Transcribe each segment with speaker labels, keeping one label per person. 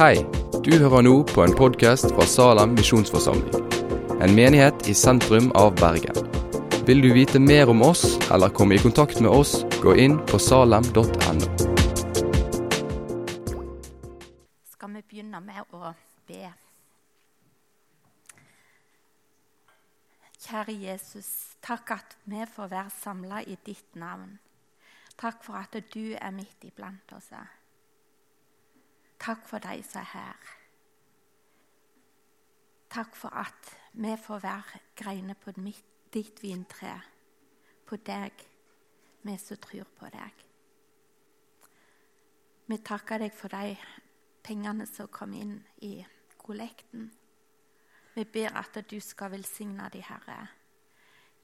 Speaker 1: Hei, du hører nå på en podkast fra Salem misjonsforsamling. En menighet i sentrum av Bergen. Vil du vite mer om oss eller komme i kontakt med oss, gå inn på salem.no.
Speaker 2: skal vi begynne med å be. Kjære Jesus, takk at vi får være samla i ditt navn. Takk for at du er midt iblant oss. Takk for de som er her. Takk for at vi får være greiner på ditt vintre, på deg, vi som tror på deg. Vi takker deg for de pengene som kom inn i kollekten. Vi ber at du skal velsigne de Herre.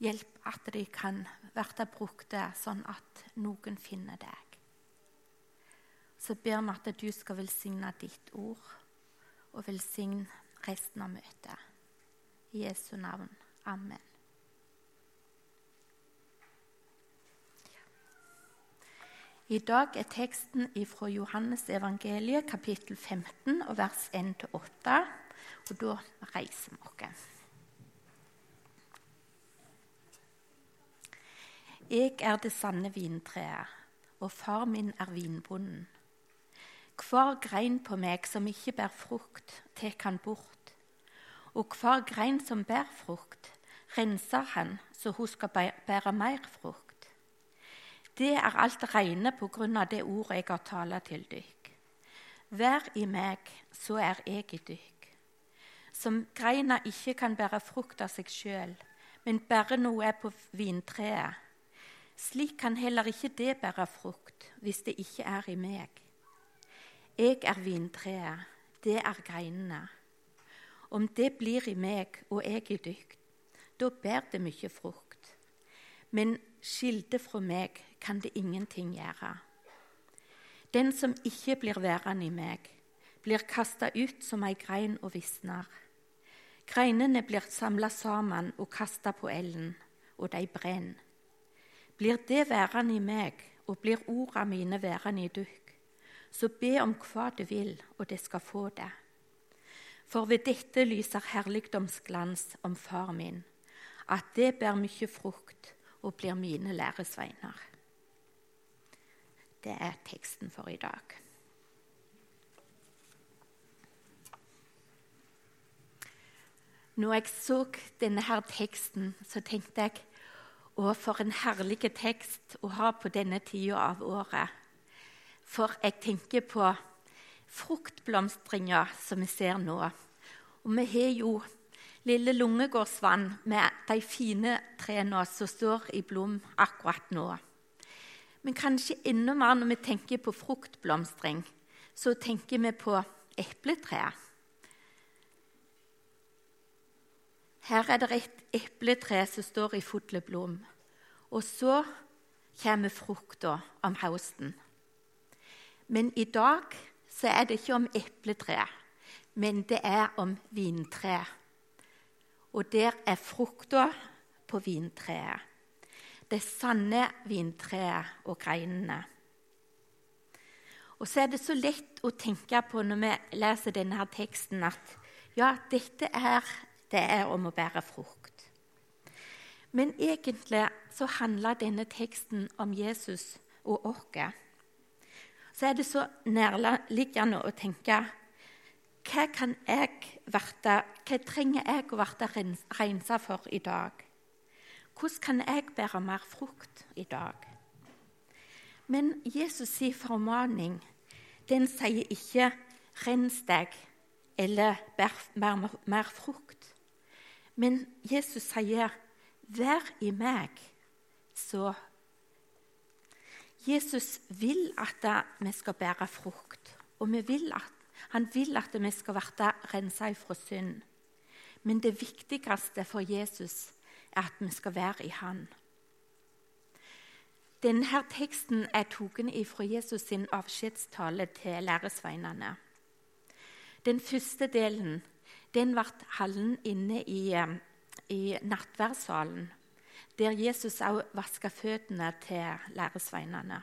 Speaker 2: Hjelp at de kan bli brukt sånn at noen finner deg så ber vi at du skal velsigne ditt ord og velsigne resten av møtet. I Jesu navn. Amen. I dag er teksten fra Johannes evangeliet, kapittel 15, og vers 1-8. Og da reiser vi oss. Jeg er det sanne vintreet, og far min er vinbonden. Hver grein på meg som ikke bærer frukt, tar han bort. Og hver grein som bærer frukt, renser han så hun skal bære mer frukt. Det er alt reine på grunn av det ordet jeg har talt til dykk. Vær i meg, så er jeg i dykk. Som greina ikke kan bære frukt av seg sjøl, men bare noe er på vintreet. Slik kan heller ikke det bære frukt hvis det ikke er i meg. Jeg er vintreet, det er greinene. Om det blir i meg og jeg i dykt, da bærer det mye frukt. Men skilde fra meg kan det ingenting gjøre. Den som ikke blir værende i meg, blir kasta ut som ei grein og visner. Greinene blir samla sammen og kasta på elden, og de brenner. Blir det værende i meg, og blir orda mine værende i dykk, så be om hva du vil, og det skal få det. For ved dette lyser herligdomsglans om far min, at det bærer mye frukt og blir mine læresveiner. Det er teksten for i dag. Når jeg så denne her teksten, så tenkte jeg å, for en herlig tekst å ha på denne tida av året. For jeg tenker på fruktblomstringa som vi ser nå. Og vi har jo lille Lungegårdsvann med de fine trærne som står i blom akkurat nå. Men kanskje enda mer når vi tenker på fruktblomstring, så tenker vi på epletreet. Her er det et epletre som står i full blom. Og så kommer frukta om høsten. Men i dag så er det ikke om epletre, men det er om vintre. Og der er frukta på vintreet. Det sanne vintreet og greinene. Og så er det så lett å tenke på når vi leser denne her teksten, at ja, dette er, det er om å bære frukt. Men egentlig så handler denne teksten om Jesus og oss så er det så nærliggende å tenke hva, kan jeg verte, hva trenger jeg å bli rensa for i dag? Hvordan kan jeg bære mer frukt i dag? Men Jesus' sin formaning den sier ikke 'rens deg' eller 'bær mer, mer frukt'. Men Jesus sier 'vær i meg, så Jesus vil at vi skal bære frukt, og vil at, han vil at vi skal bli rensa fra synd. Men det viktigste for Jesus er at vi skal være i Han. Denne teksten er tatt fra Jesus sin avskjedstale til læresveinene. Den første delen den ble hallen inne i, eh, i nattverdssalen der Jesus også vasker føttene til læresveinene.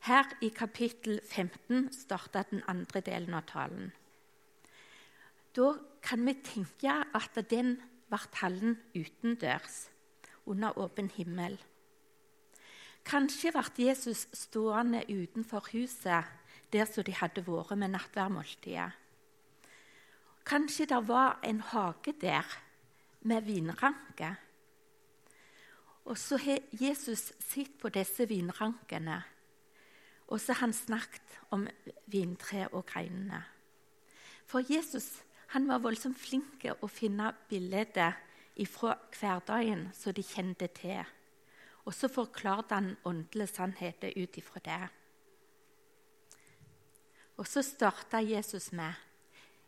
Speaker 2: Her i kapittel 15 starter den andre delen av talen. Da kan vi tenke at den ble hallen utendørs, under åpen himmel. Kanskje ble Jesus stående utenfor huset der som de hadde vært med nattværmåltidet. Kanskje det var en hage der med vinranke. Og så har Jesus sett på disse vinrankene, og så har han snakket om vintre og greinene. For Jesus han var voldsomt flink å finne bilder fra hverdagen som de kjente til. Og så forklarte han åndelige sannheter ut ifra det. Og så starta Jesus med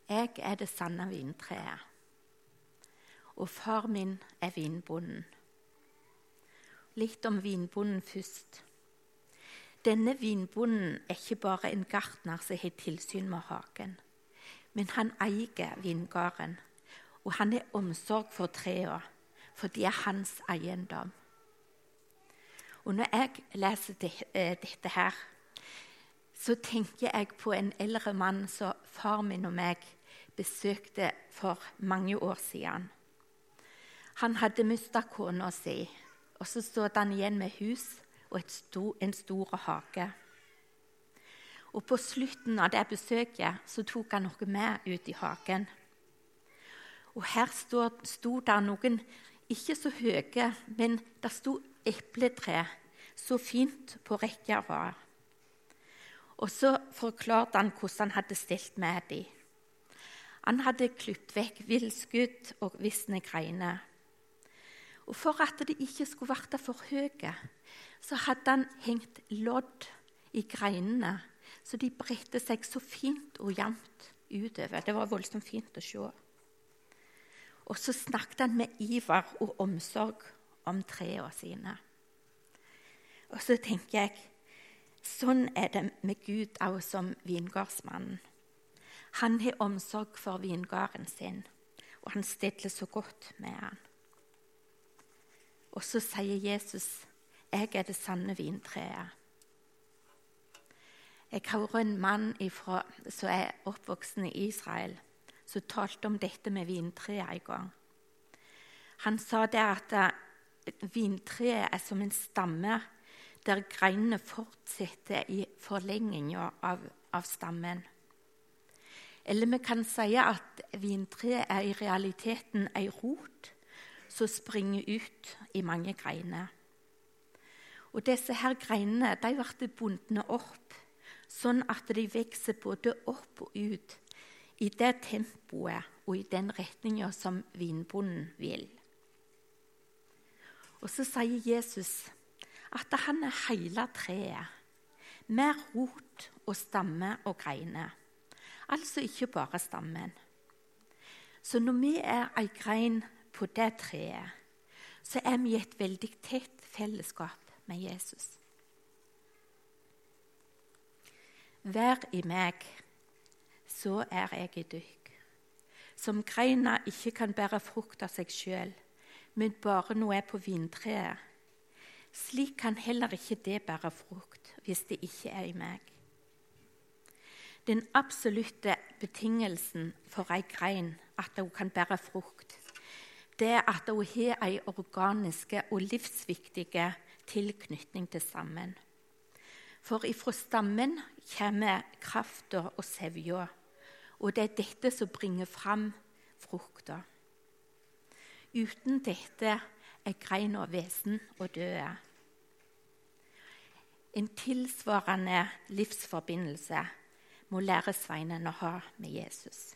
Speaker 2: 'Jeg er det sanne vintreet', og far min er vinbonden. Litt om vinbonden først. Denne vinbonden er ikke bare en gartner som har tilsyn med hagen men han eier vingården, og han har omsorg for trærne, for de er hans eiendom. Og Når jeg leser eh, dette her, så tenker jeg på en eldre mann som far min og meg besøkte for mange år siden. Han hadde mista kona si, og så stod han igjen med hus og stor, en stor hage. Og på slutten av det besøket så tok han noe med ut i hagen. Og her stod, sto der noen ikke så høye, men der sto epletre så fint på rekke rad. Og så forklarte han hvordan han hadde stelt med dem. Han hadde klippet vekk villskudd og visne greiner. Og For at de ikke skulle bli for høye, så hadde han hengt lodd i greinene så de bredte seg så fint og jevnt utover. Det var voldsomt fint å se. Og så snakket han med iver og omsorg om trærne sine. Og så tenker jeg sånn er det med Gud òg som vingårdsmannen. Han har omsorg for vingården sin, og han stiller så godt med han. Og så sier Jesus, 'Jeg er det sanne vintreet'. Jeg hører en mann ifra, som er oppvoksen i Israel, som talte om dette med vintreet en gang. Han sa det at eh, vintreet er som en stamme der greinene fortsetter i forlenginga av, av, stammen. Eller vi kan si at vintreet er i realiteten ei rot som springer ut i mange greiner. Og disse her greinene de ble bundet opp sånn at de vokser både opp og ut i det tempoet og i den retninga som vinbonden vil. Og så sier Jesus at han er hele treet, med rot og stamme og greiner. Altså ikke bare stammen. Så når vi er ei grein på det treet, så er vi i et veldig tett fellesskap med Jesus. Vær i meg, så er jeg i dykk. Som greina ikke kan bære frukt av seg sjøl, men bare noe er på vintreet. Slik kan heller ikke det bære frukt hvis det ikke er i meg. Den absolutte betingelsen for ei grein at hun kan bære frukt, det at hun har ei organisk og livsviktig tilknytning til sammen. For ifra stammen kommer krafta og sevja, og det er dette som bringer fram frukta. Uten dette er greina vesen og døde. En tilsvarende livsforbindelse må læresveinene ha med Jesus.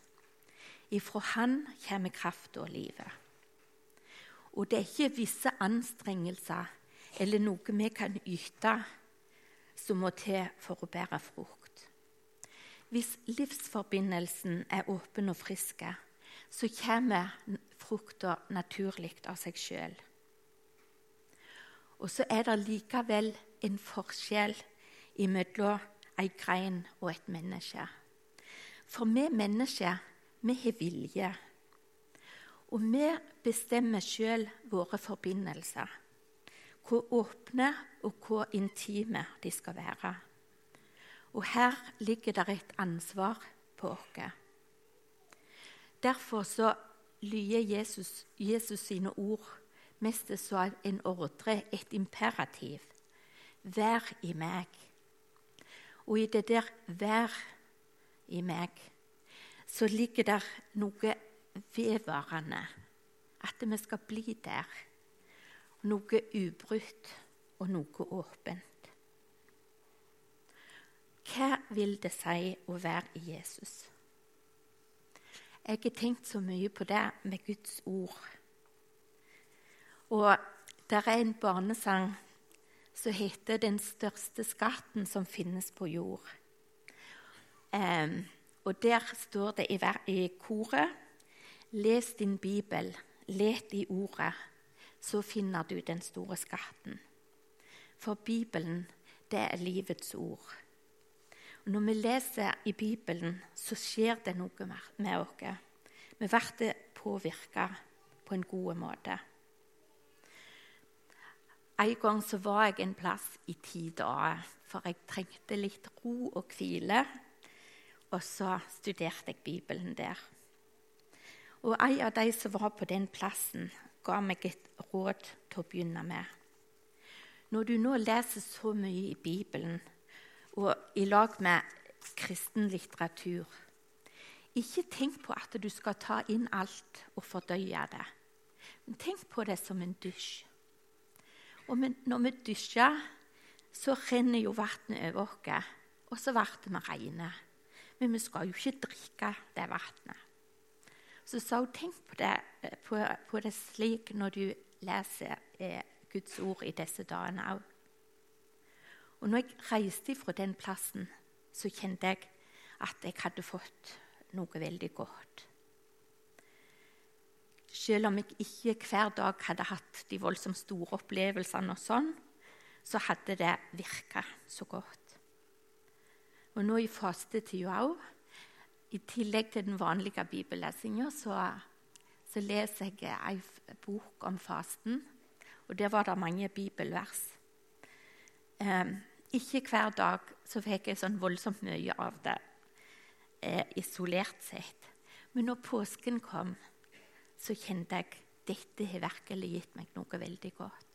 Speaker 2: Ifra han kommer krafta og livet. Og det er ikke visse anstrengelser eller noe vi kan yte som må til for å bære frukt. Hvis livsforbindelsen er åpen og frisk, så kommer frukta naturlig av seg sjøl. Og så er det likevel en forskjell mellom ei grein og et menneske. For vi mennesker, vi har vilje. Og vi bestemmer sjøl våre forbindelser hvor åpne og hvor intime de skal være Og her ligger det et ansvar på oss. Derfor så lyder Jesus, Jesus sine ord mest som en ordre, et imperativ. Vær i meg. Og i det der 'vær i meg' så ligger der noe vedvarende. At vi skal bli der. Noe ubrutt og noe åpent. Hva vil det si å være i Jesus? Jeg har tenkt så mye på det med Guds ord. Og det er en barnesang som heter 'Den største skatten som finnes på jord'. Um, og Der står det i, i koret 'Les din bibel, let i ordet, så finner du den store skatten'. For Bibelen, det er livets ord. Og Når vi leser i Bibelen, så skjer det noe med oss. Vi blir påvirka på en god måte. En gang så var jeg en plass i ti dager, for jeg trengte litt ro og hvile. Og så studerte jeg Bibelen der. Og en av de som var på den plassen, ga meg et råd til å begynne med. Når du nå leser så mye i Bibelen, og i lag med kristen litteratur, ikke tenk på at du skal ta inn alt og fordøye det. Men tenk på det som en dusj. Og når vi dusjer, så renner jo vannet over oss, og så blir vi rene. Men vi skal jo ikke drikke det vannet. Så sa hun tenk på det, på, på det, slik når du leser eh, Guds ord i disse dagene òg. Og når jeg reiste fra den plassen, så kjente jeg at jeg hadde fått noe veldig godt. Selv om jeg ikke hver dag hadde hatt de voldsomt store opplevelsene, og sånn, så hadde det virka så godt. Og nå i fastetida òg, i tillegg til den vanlige bibellesinga, så, så, leser jeg ei bok om fasten. Og der var det mange bibelvers. Eh, ikke hver dag så fikk jeg sånn voldsomt mye av det eh, isolert sett. Men når påsken kom, så kjente jeg dette har virkelig gitt meg noe veldig godt.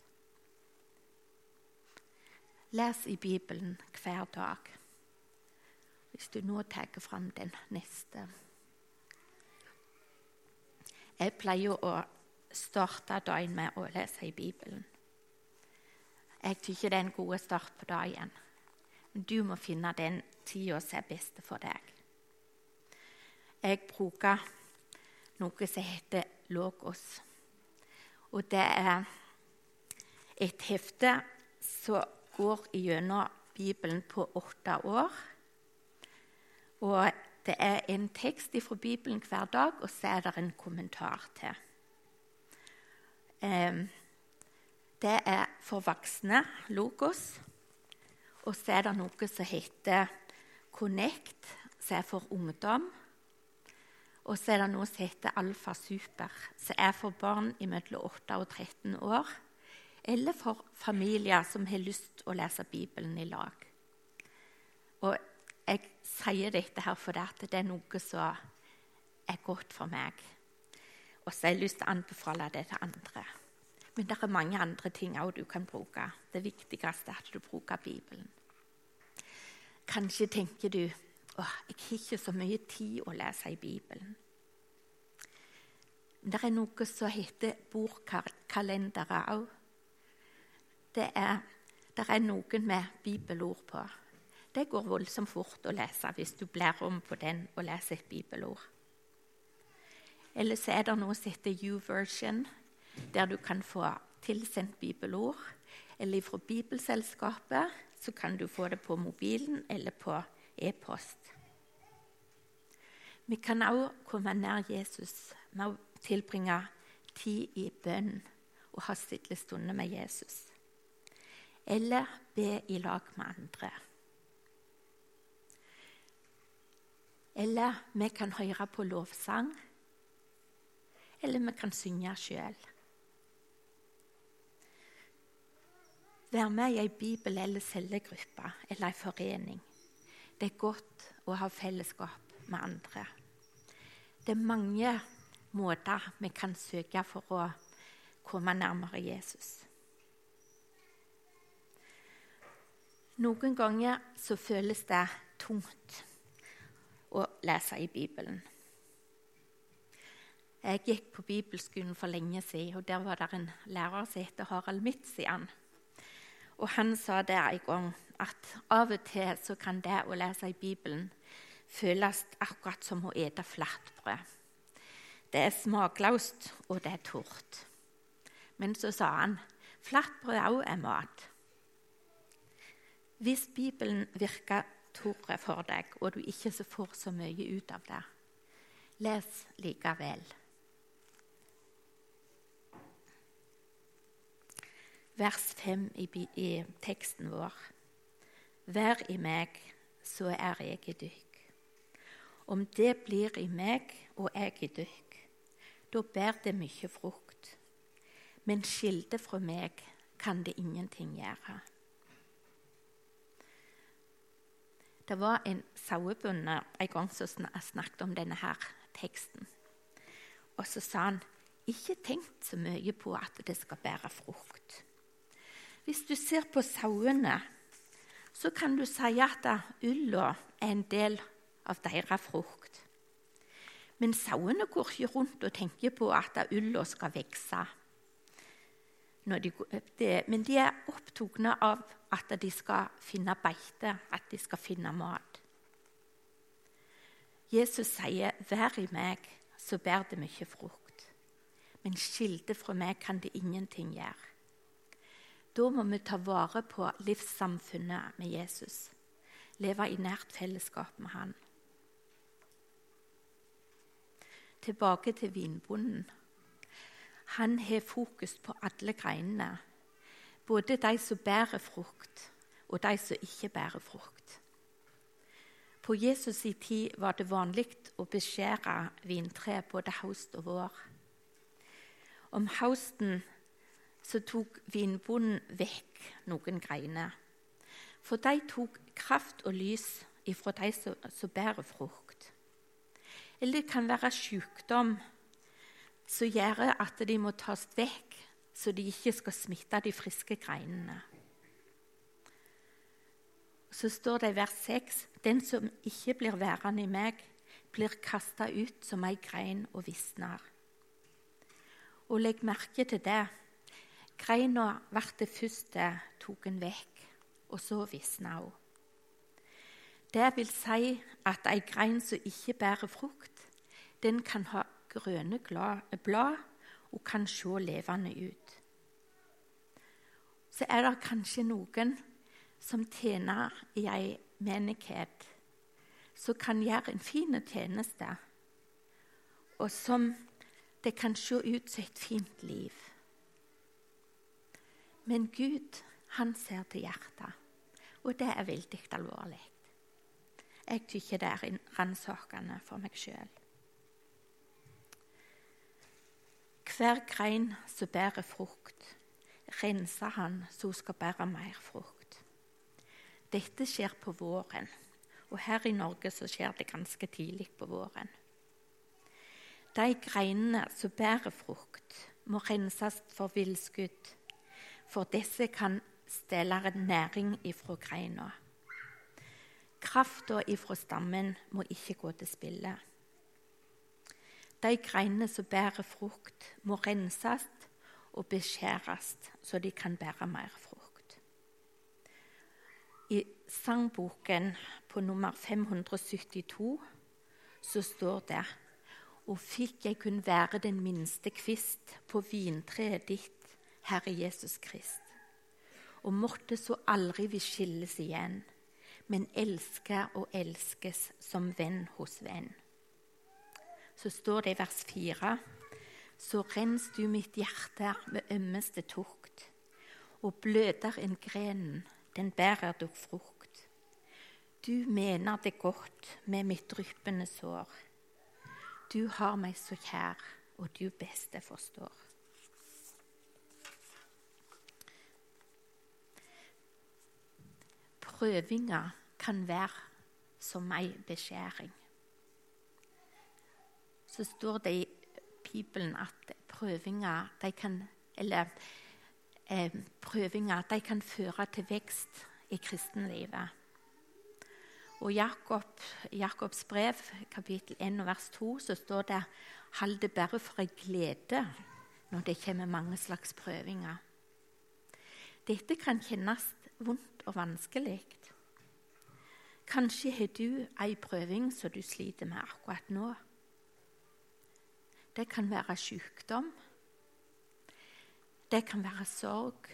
Speaker 2: Les i Bibelen hver dag. Hvis du nå tar fram den neste. Jeg pleier å starte dagen med å lese i Bibelen. Jeg syns det er en god start på dagen. Men du må finne den tida som er best for deg. Jeg bruker noe som heter Logos. Og det er et hefte som går gjennom Bibelen på åtte år. Og det er en tekst fra Bibelen hver dag, og så er det en kommentar til. Det er for voksne, Logos. Og så er det noe som heter Connect, som er for ungdom. Og så er det noe som heter Alfa Super, som er for barn mellom 8 og 13 år. Eller for familier som har lyst til å lese Bibelen i lag. Og jeg sier dette her fordi det er noe som er godt for meg. Og så har jeg lyst til å anbefale det til andre. Men det er mange andre ting òg du kan bruke. Det viktigste er at du bruker Bibelen. Kanskje tenker du Åh, jeg har ikke så mye tid å lese i Bibelen. Det er noe som heter bordkalendere òg. Det, det, er noen med bibelord på. Det går voldsomt fort å lese hvis du blir om på den og leser et bibelord. Eller så er det noe som heter U-version, der du kan få tilsendt bibelord. Eller fra Bibelselskapet så kan du få det på mobilen eller på e-post. Vi kan også komme nær Jesus med å tilbringe tid i bønn og ha stille stunder med Jesus. Eller be i lag med andre. Eller vi kan høre på lovsang. Eller vi kan synge sjøl. Vær med i ei bibel- eller cellegruppe eller ei forening. Det er godt å ha fellesskap med andre. Det er mange måter vi kan søke for å komme nærmere Jesus. Noen ganger så føles det tungt å lese i Bibelen. Jeg gikk på bibelskolen for lenge siden, og der var det en lærer som heter Harald Mitzian. Og han sa der en gang at av og til så kan det å lese i Bibelen føles akkurat som å ete flatbrød. Det er smakløst, og det er tort. Men så sa han flatbrød òg er mat. Hvis Bibelen virker tørre for deg, og du ikke får så mye ut av det, les likevel. Vers 5 i, i teksten vår. Vær i meg, så er jeg i dykk. Om det blir i meg og jeg i dykk, da bærer det mye frukt men skilde fra meg kan det ingenting gjøre. Det var en sauebonde en gang som snakket om denne her teksten. Og så sa han ikke tenk så mye på at det skal bære frukt. Hvis du ser på sauene, så kan du si at ulla er en del av deres frukt. Men sauene går ikke rundt og tenker på at ulla skal vokse men de er opptatt av at de skal finne beite, at de skal finne mat. Jesus sier, 'Vær i meg, så bærer det mye frukt.' Men skilde fra meg kan det ingenting gjøre. Da må vi ta vare på livssamfunnet med Jesus, leve i nært fellesskap med han. Tilbake til vinbonden. Han har fokus på alle greinene, både de som bærer frukt, og de som ikke bærer frukt. På Jesus' i tid var det vanlig å beskjære vintre både høst og vår. Om høsten så tok vinbonden vekk noen greiner. For de tok kraft og lys ifra de som, som bærer frukt. Eller det kan være sykdom som gjør at de må tas vekk, så de ikke skal smitte de friske greinene. Så står det i vers 6.: Den som ikke blir værende i meg, blir kasta ut som ei grein og visner. Og legg merke til det. Greina ble det første tatt vekk, og så visna hun. Det vil si at ei grein som ikke bærer frukt, den kan ha grønne blad og kan se levende ut. Så er det kanskje noen som tjener i ei menighet, som kan gjøre en fin tjeneste, og som det kan se ut som et fint liv. Men Gud, han ser til hjertet, og det er veldig alvorlig. Jeg syns det er ransakende for meg sjøl. Hver grein som bærer frukt, renser han så hun skal bære mer frukt. Dette skjer på våren, og her i Norge så skjer det ganske tidlig på våren. De greinene som bærer frukt, må renses for villskudd, for disse kan stjele næring ifra greina. Krafta ifra stammen må ikke gå til spille. De greinene som bærer frukt, må renses og beskjæres, så de kan bære mer frukt. I sangboken på nummer 572 så står det Og fikk jeg kun være den minste kvist på vintreet ditt, Herre Jesus Krist. Og måtte så aldri vi skilles igjen, men elske og elskes som venn hos venn så står det i vers 4.: Så rens du mitt hjerte med ømmeste tukt, og bløder en grenen, den bærer du frukt. Du mener det godt med mitt dryppende sår. Du har meg så kjær, og du beste forstår. Prøvinga kan være som ei beskjæring. Så står det i Bibelen at prøvinger de kan, eller, eh, prøvinger de kan føre til vekst i kristenlivet. Og Jakob, Jakobs brev, kapittel 1 vers 2, så står det Hold det bare for ei glede når det kommer mange slags prøvinger. Dette kan kjennes vondt og vanskelig. Kanskje har du ei prøving som du sliter med akkurat nå. Det kan være sykdom. Det kan være sorg.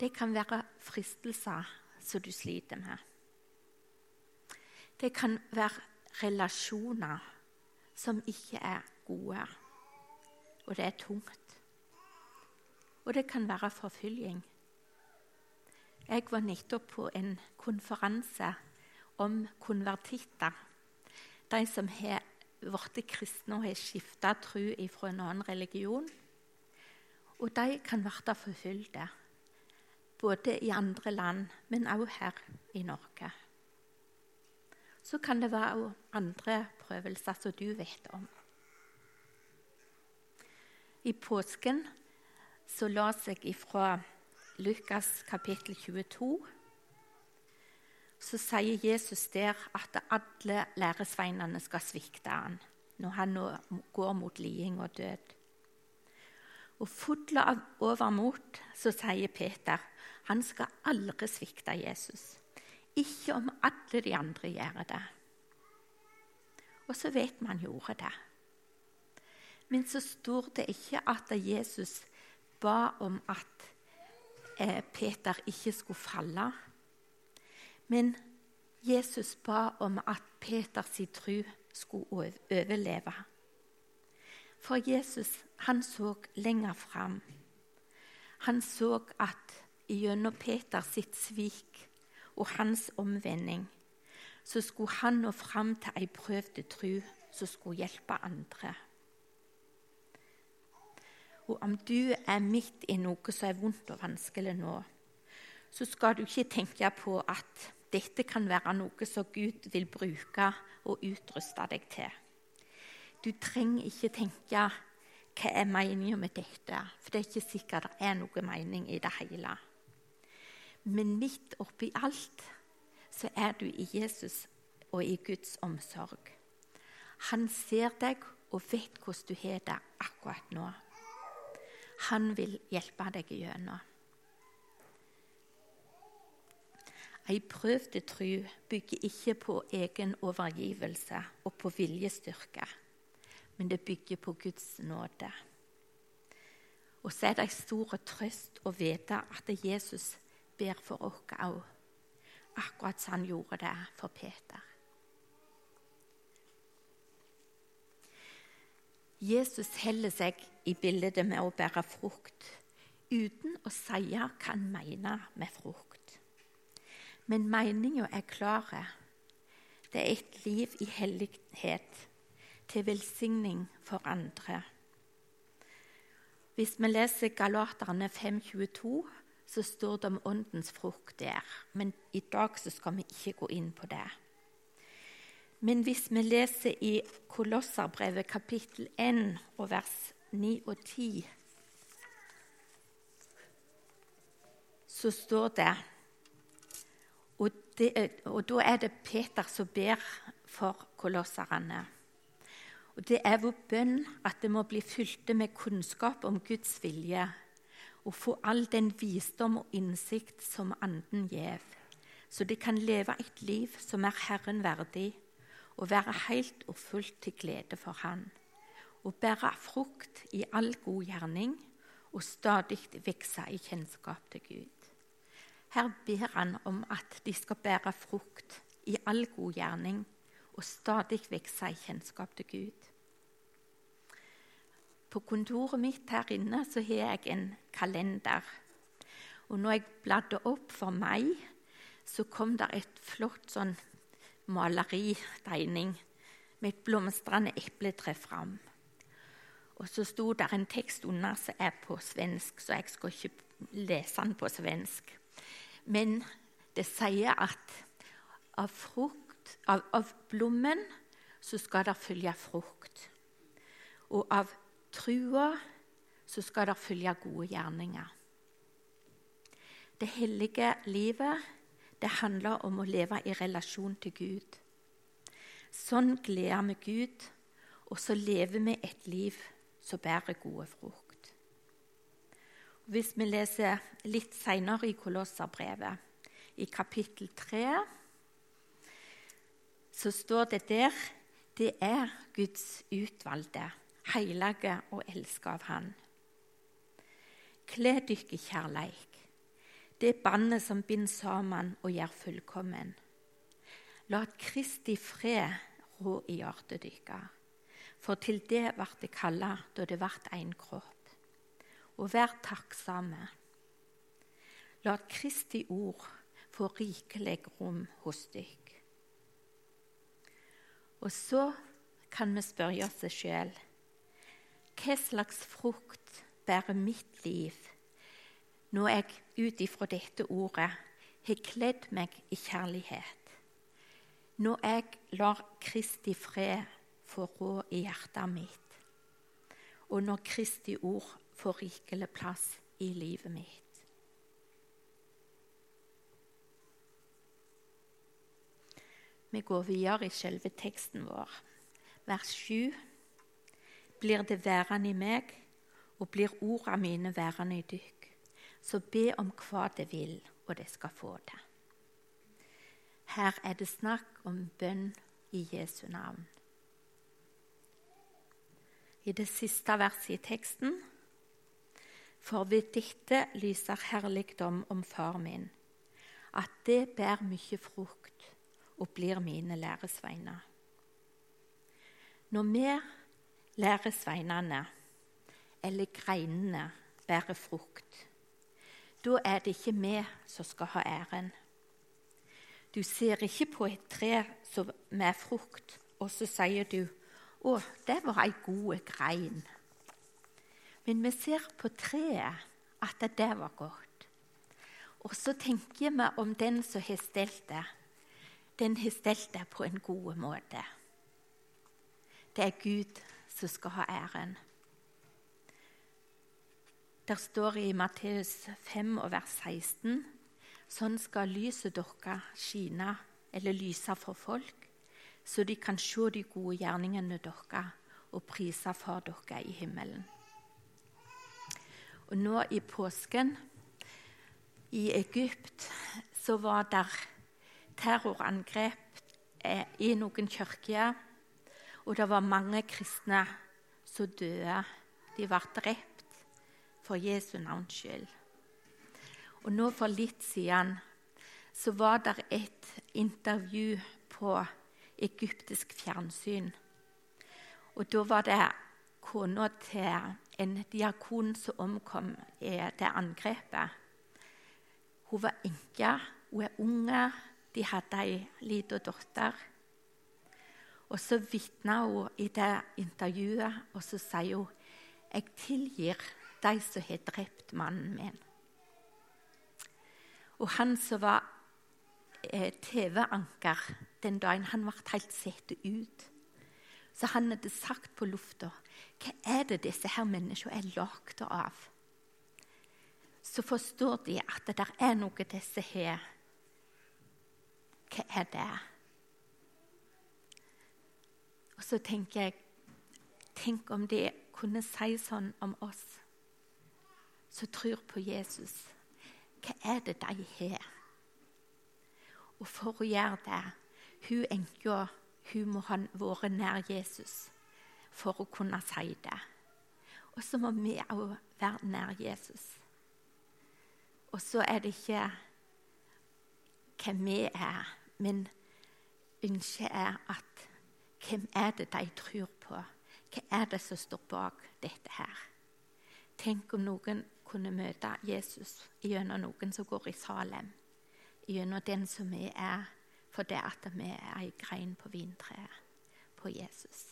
Speaker 2: Det kan være fristelser som du sliter med. Det kan være relasjoner som ikke er gode, og det er tungt. Og det kan være forfølging. Jeg var nettopp på en konferanse om konvertitter. De som har blitt kristne og har skifta tro fra en annen religion. Og de kan bli forfulgte, både i andre land, men også her i Norge så kan det være andre prøvelser som du vet om. I påsken så las jeg ifra Lukas kapittel 22. Så sier Jesus der at alle læresveinene skal svikte han når han går mot liding og død. Og full av overmot så sier Peter han skal aldri svikte Jesus. Ikke om alle de andre gjør det. Og så vet man gjorde det. Men så står det ikke at Jesus ba om at eh, Peter ikke skulle falle. Men Jesus ba om at Peters tro skulle overleve. For Jesus han så lenger fram. Han så at gjennom Peters svik og hans omvending, så skulle han nå fram til ei prøvd tru som skulle hjelpe andre. Og om du er midt i noe som er vondt og vanskelig nå, så skal du ikke tenke på at dette kan være noe som Gud vil bruke og utruste deg til. Du trenger ikke tenke hva er meningen med dette, for det er ikke sikkert det er noe mening i det hele. Men midt oppi alt så er du i Jesus og i Guds omsorg. Han ser deg og vet hvordan du har det akkurat nå. Han vil hjelpe deg gjennom. Ei prøvd tru bygger ikke på egen overgivelse og på viljestyrke, men det bygger på Guds nåde. Og så er det en stor trøst å vite at Jesus ber for oss òg, akkurat som han gjorde det for Peter. Jesus heller seg i bildet med å bære frukt uten å si hva han mener med frukt. Men meninga er klar. Det er et liv i hellighet, til velsigning for andre. Hvis vi leser Galaterne 5,22, så står det om åndens frukt der. Men i dag skal vi ikke gå inn på det. Men hvis vi leser i Kolosserbrevet kapittel 1 og vers 9 og 10, så står det det, og da er det Peter som ber for kolosserne. Og Det er vår bønn at det må bli fylte med kunnskap om Guds vilje og få all den visdom og innsikt som Anden gjev, så de kan leve et liv som er Herren verdig, og være helt og fullt til glede for Han, og bære frukt i all god gjerning og stadig vokse i kjennskap til Gud. Her ber han om at de skal bære frukt i all god gjerning og stadig vokse i kjennskap til Gud. På kontoret mitt her inne så har jeg en kalender. Og når jeg bladde opp for meg, så kom det et flott sånn maleritegning med et blomstrende epletre fram. Og så sto det en tekst under som er på svensk, så jeg skal ikke lese den på svensk. Men det sier at av, frukt, av, av blommen så skal det følge frukt. Og av trua så skal det følge gode gjerninger. Det hellige livet det handler om å leve i relasjon til Gud. Sånn gleder vi Gud, og så lever vi et liv som bærer gode frukt. Hvis vi leser litt senere i Kolosserbrevet, i kapittel 3, så står det der det er Guds utvalgte, hellige og elska av Han. Kle dykk i kjærleik, det bandet som binder sammen og gjør fullkommen. La Kristi fred rå i hjertet deres, for til det ble det kalla da det ble en kropp. Og vær takksomme. La Kristi ord få rikelig rom hos dere. Og så kan vi spørre oss sjøl hva slags frukt bærer mitt liv når jeg ut ifra dette ordet har kledd meg i kjærlighet? Når jeg lar Kristi fred få råd i hjertet mitt, og når Kristi ord får rikelig plass i livet mitt? Vi går videre i selve teksten vår. Vers 7. Blir det værende i meg, og blir ordene mine værende i dykk, så be om hva det vil, og det skal få det. Her er det snakk om bønn i Jesu navn. I det siste verset i teksten For ved dette lyser herligdom om far min, at det bærer mye frukt og blir mine læresveiner. Når vi læresveinene, eller greinene, bærer frukt, da er det ikke vi som skal ha æren. Du ser ikke på et tre med frukt, og så sier du 'Å, det var ei god grein'. Men vi ser på treet at det var godt. Og så tenker vi om den som har stelt det den har stelt det på en god måte. Det er Gud som skal ha æren. Der står i Matteus 5 vers 16.: Sånn skal lyset deres skine, eller lyse for folk, så de kan se de gode gjerningene deres og prise for dere i himmelen. Og nå i påsken i Egypt så var der terrorangrep i noen kirker. Og det var mange kristne som døde. De ble drept for Jesu navns skyld. Og nå for litt siden så var det et intervju på egyptisk fjernsyn. Og da var det kona til en diakon som omkom i det angrepet. Hun var enke, hun er unge, de hadde ei lita datter. Og så vitner hun i det intervjuet, og så sier hun jeg tilgir de som har drept mannen min. Og han som var eh, TV-anker den dagen, han ble helt satt ut. Så han hadde sagt på lufta hva er det disse her menneskene er lagd av? Så forstår de at det er noe disse har hva er det? Og så tenker jeg Tenk om de kunne si sånn om oss som tror på Jesus. Hva er det de har? Og for å gjøre det Hun enka hun må ha vært nær Jesus for å kunne si det. Og så må vi òg være nær Jesus. Og så er det ikke hvem vi er men ønsket er at hvem er det de tror på? Hva er det som står bak dette her? Tenk om noen kunne møte Jesus gjennom noen som går i Salem, gjennom den som vi er, for det at vi er ei grein på vintreet på Jesus.